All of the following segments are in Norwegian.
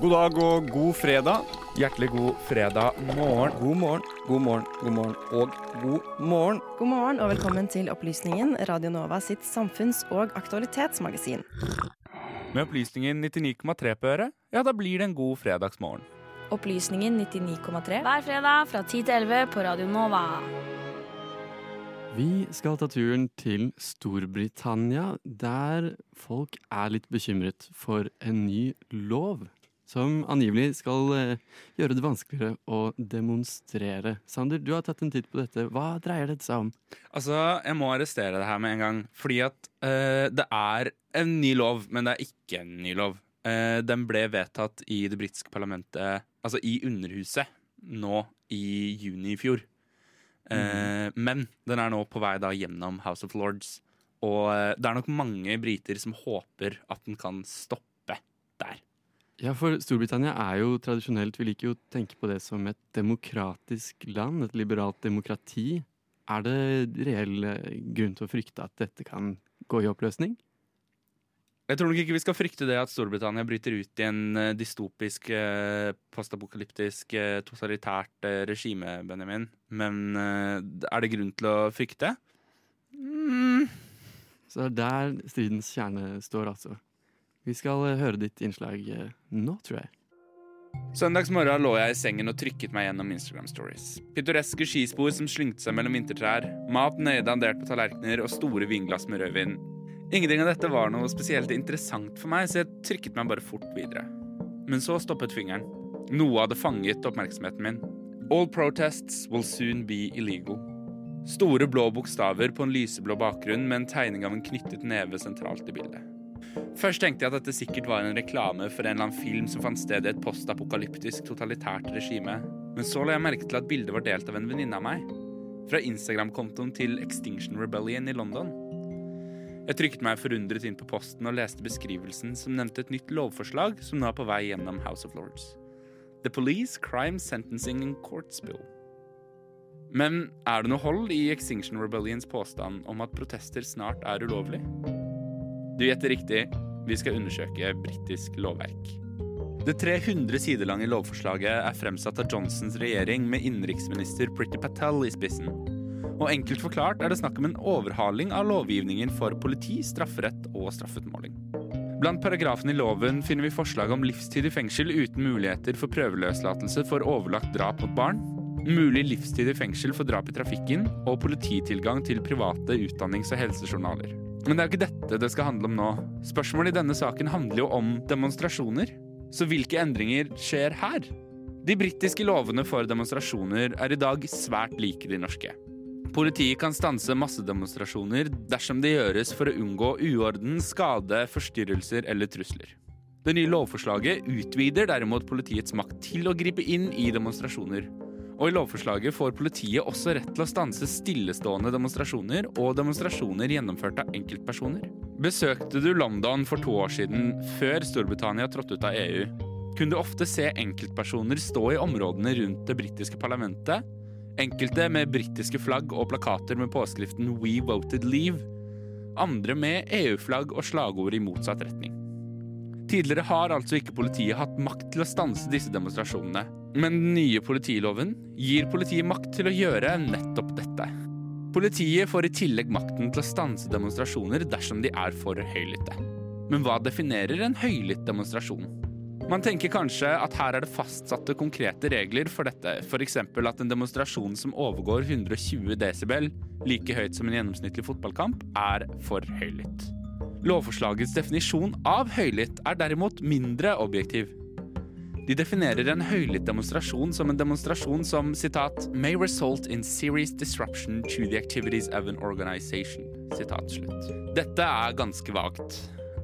God dag og god fredag. Hjertelig god fredag morgen. God morgen, god morgen, god morgen og god morgen. God morgen og velkommen til Opplysningen, Radio Nova sitt samfunns- og aktualitetsmagasin. Med opplysningen 99,3 på øret, ja, da blir det en god fredagsmorgen. Opplysningen 99,3 hver fredag fra 10 til 11 på Radio Nova. Vi skal ta turen til Storbritannia, der folk er litt bekymret for en ny lov. Som angivelig skal eh, gjøre det vanskeligere å demonstrere. Sander, du har tatt en titt på dette. Hva dreier dette seg om? Altså, jeg må arrestere det her med en gang. Fordi at uh, det er en ny lov, men det er ikke en ny lov. Uh, den ble vedtatt i det britiske parlamentet, altså i Underhuset, nå i juni i fjor. Eh, Men den er nå på vei da gjennom House of Lords. Og det er nok mange briter som håper at den kan stoppe der. Ja, for Storbritannia er jo tradisjonelt Vi liker jo å tenke på det som et demokratisk land, et liberalt demokrati. Er det reell eh, grunn til å frykte at dette kan gå i oppløsning? Jeg tror nok ikke vi skal frykte det at Storbritannia bryter ut i en eh, dystopisk, eh, postapokalyptisk, totalitært regime, Benjamin. Men er det grunn til å frykte? Mm. Så det er der stridens kjerne står, altså. Vi skal eh, høre ditt innslag eh, nå, tror jeg. Søndagsmorgen lå jeg i sengen og trykket meg gjennom Instagram stories. Pittoreske skispor som slyngte seg mellom vintertrær, mat nøye dandert på tallerkener og store vinglass med rødvin. Ingenting av dette var noe spesielt interessant for meg, så jeg trykket meg bare fort videre. Men så stoppet fingeren. Noe hadde fanget oppmerksomheten min. All protests will soon be illegal. Store blå bokstaver på en lyseblå bakgrunn med en tegning av en knyttet neve sentralt i bildet. Først tenkte jeg at dette sikkert var en reklame for en eller annen film som fant sted i et postapokalyptisk totalitært regime, men så la jeg merke til at bildet var delt av en venninne av meg. Fra Instagram-kontoen til Extinction Rebellion i London. Jeg trykket meg forundret inn på posten og leste beskrivelsen som nevnte et nytt lovforslag som nå er på vei gjennom House of Lords. The Police Crime Sentencing and Courts Bill. Men er det noe hold i Extinction Rebellions påstand om at protester snart er ulovlig? Du gjetter riktig. Vi skal undersøke britisk lovverk. Det 300 sider lange lovforslaget er fremsatt av Johnsons regjering med innenriksminister Priti Patel i spissen. Og enkelt forklart er det snakk om en overhaling av lovgivningen for politi, strafferett og straffutmåling. Blant paragrafene i loven finner vi forslag om livstid i fengsel uten muligheter for prøveløslatelse for overlagt drap mot barn, mulig livstid i fengsel for drap i trafikken og polititilgang til private utdannings- og helsejournaler. Men det er jo ikke dette det skal handle om nå. Spørsmålet i denne saken handler jo om demonstrasjoner. Så hvilke endringer skjer her? De britiske lovene for demonstrasjoner er i dag svært like de norske. Politiet kan stanse massedemonstrasjoner dersom det gjøres for å unngå uorden, skade, forstyrrelser eller trusler. Det nye lovforslaget utvider derimot politiets makt til å gripe inn i demonstrasjoner. Og i lovforslaget får politiet også rett til å stanse stillestående demonstrasjoner og demonstrasjoner gjennomført av enkeltpersoner. Besøkte du London for to år siden, før Storbritannia trådte ut av EU, kunne du ofte se enkeltpersoner stå i områdene rundt det britiske parlamentet, enkelte med britiske flagg og plakater med påskriften We Voted Leave, andre med EU-flagg og slagord i motsatt retning. Tidligere har altså ikke politiet hatt makt til å stanse disse demonstrasjonene, men den nye politiloven gir politiet makt til å gjøre nettopp dette. Politiet får i tillegg makten til å stanse demonstrasjoner dersom de er for høylytte. Men hva definerer en høylytt demonstrasjon? Man tenker kanskje at her er det fastsatte konkrete regler for dette, f.eks. at en demonstrasjon som overgår 120 desibel, like høyt som en gjennomsnittlig fotballkamp, er for høylytt. Lovforslagets definisjon av høylytt er derimot mindre objektiv. De definerer en høylytt demonstrasjon som en demonstrasjon som citat, may result in serious disruption to the activities of an organization. Citat slutt. Dette er ganske vagt.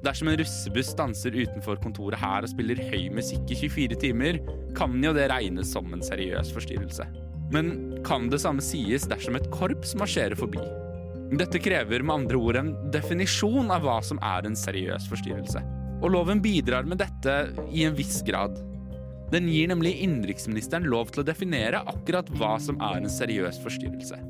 Dersom en russebuss stanser utenfor kontoret her og spiller høy musikk i 24 timer, kan jo det regnes som en seriøs forstyrrelse. Men kan det samme sies dersom et korps marsjerer forbi? Dette krever med andre ord en definisjon av hva som er en seriøs forstyrrelse. Og loven bidrar med dette i en viss grad. Den gir nemlig innenriksministeren lov til å definere akkurat hva som er en seriøs forstyrrelse.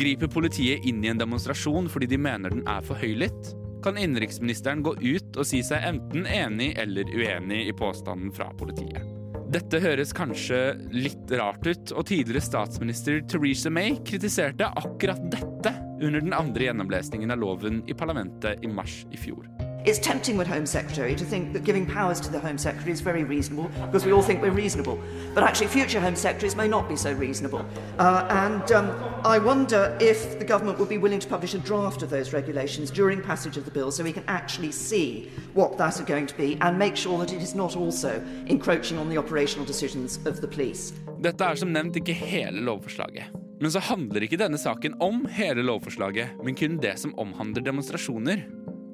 Griper politiet inn i en demonstrasjon fordi de mener den er for høylytt, kan innenriksministeren gå ut og si seg enten enig eller uenig i påstanden fra politiet. Dette høres kanskje litt rart ut, og tidligere statsminister Theresa May kritiserte akkurat dette under den andre gjennomlesningen av loven i parlamentet i mars i fjor. It's tempting with Home Secretary to think that giving powers to the Home Secretary is very reasonable because we all think we're reasonable. But actually, future Home Secretaries may not be so reasonable. Uh, and um, I wonder if the government would be willing to publish a draft of those regulations during passage of the bill so we can actually see what that are going to be and make sure that it is not also encroaching on the operational decisions of the police. Dette er som nevnt ikke hele lovforslaget. Men så handler ikke denne saken om hele lovforslaget, men kun det som omhandler demonstrasjoner.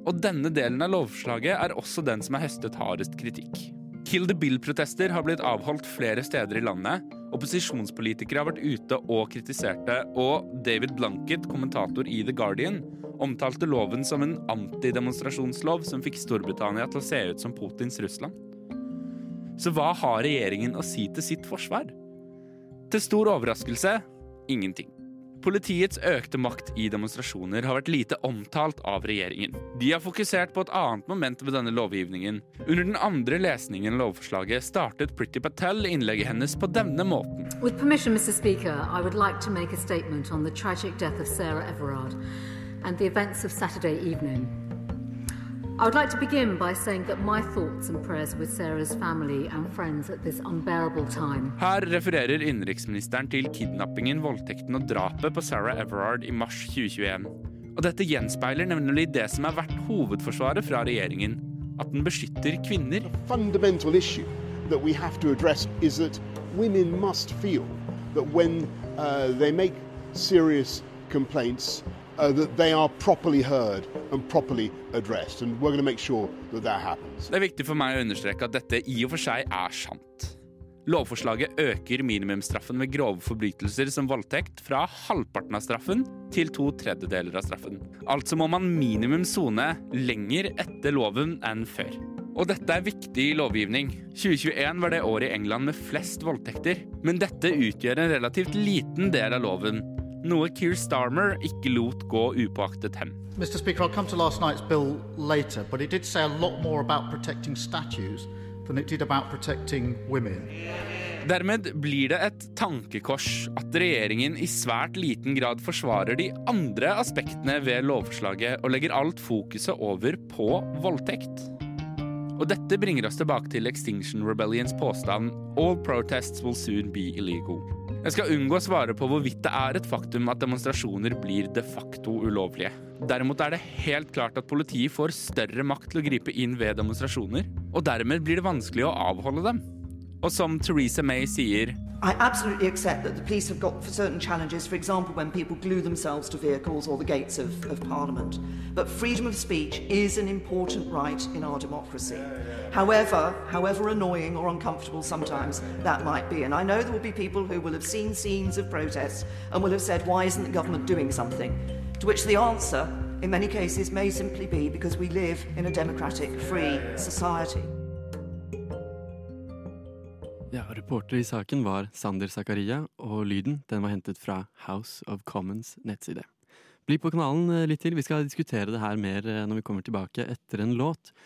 Og denne delen av lovforslaget er også den som har høstet hardest kritikk. Kill the Bill-protester har blitt avholdt flere steder i landet. Opposisjonspolitikere har vært ute og kritiserte, og David Blanket, kommentator i The Guardian, omtalte loven som en antidemonstrasjonslov som fikk Storbritannia til å se ut som Putins Russland. Så hva har regjeringen å si til sitt forsvar? Til stor overraskelse ingenting. Politiets økte makt i demonstrasjoner har vært lite omtalt av regjeringen. De har fokusert på et annet moment ved denne lovgivningen. Under den andre lesningen av lovforslaget startet Pretty Patel innlegget hennes på denne måten. With permission, Mr. Speaker, I would like to make a statement on Sarah Everard and the events of Saturday evening. I would like to begin by saying that my thoughts and prayers with Sarah's family and friends at this unbearable time. Her refererer innenriksministeren til kidnappingen, voldtekten og drapet på Sarah Everard i mars 2021. Og dette gjenspeiler nemlig det som har vært hovedforsvaret fra regjeringen, at den beskytter kvinner. The fundamental issue that we have to address is that women must feel that when uh, they make serious complaints, uh, that they are properly heard and properly addressed. And we're going to make sure that that happens. Det er viktig for meg å understreke at dette i og for seg er sant. Lovforslaget øker minimumsstraffen ved grove forbrytelser som voldtekt fra halvparten av straffen til to tredjedeler av straffen. Altså må man minimum sone lenger etter loven enn før. Og dette er viktig lovgivning. 2021 var det året i England med flest voldtekter, men dette utgjør en relativt liten del av loven, noe Keir Starmer ikke lot gå upåaktet hen. Mr. Speaker, I'll come to last night's bill later, but it did say a lot more about protecting statues than it did about protecting women. Dermed blir det et tankekors at regjeringen i svært liten grad forsvarer de andre aspektene ved lovforslaget og legger alt fokuset over på voldtekt. Og dette bringer oss tilbake til Extinction Rebellions påstand All protests will soon be illegal. Jeg skal unngå å svare på hvorvidt det er et faktum at demonstrasjoner blir de facto ulovlige. Derimot er det helt klart at politiet får større makt til å gripe inn ved demonstrasjoner, og dermed blir det vanskelig å avholde dem. Og som Theresa May sier I absolutely accept that the police have got certain challenges, for example, when people glue themselves to vehicles or the gates of, of Parliament. But freedom of speech is an important right in our democracy. However, however annoying or uncomfortable sometimes that might be. And I know there will be people who will have seen scenes of protests and will have said, why isn't the government doing something? To which the answer, in many cases, may simply be because we live in a democratic, free society. Ja, Reporter i saken var Sander Zakaria, og lyden den var hentet fra House of Commons nettside. Bli på kanalen eh, litt til, vi skal diskutere det her mer eh, når vi kommer tilbake etter en låt.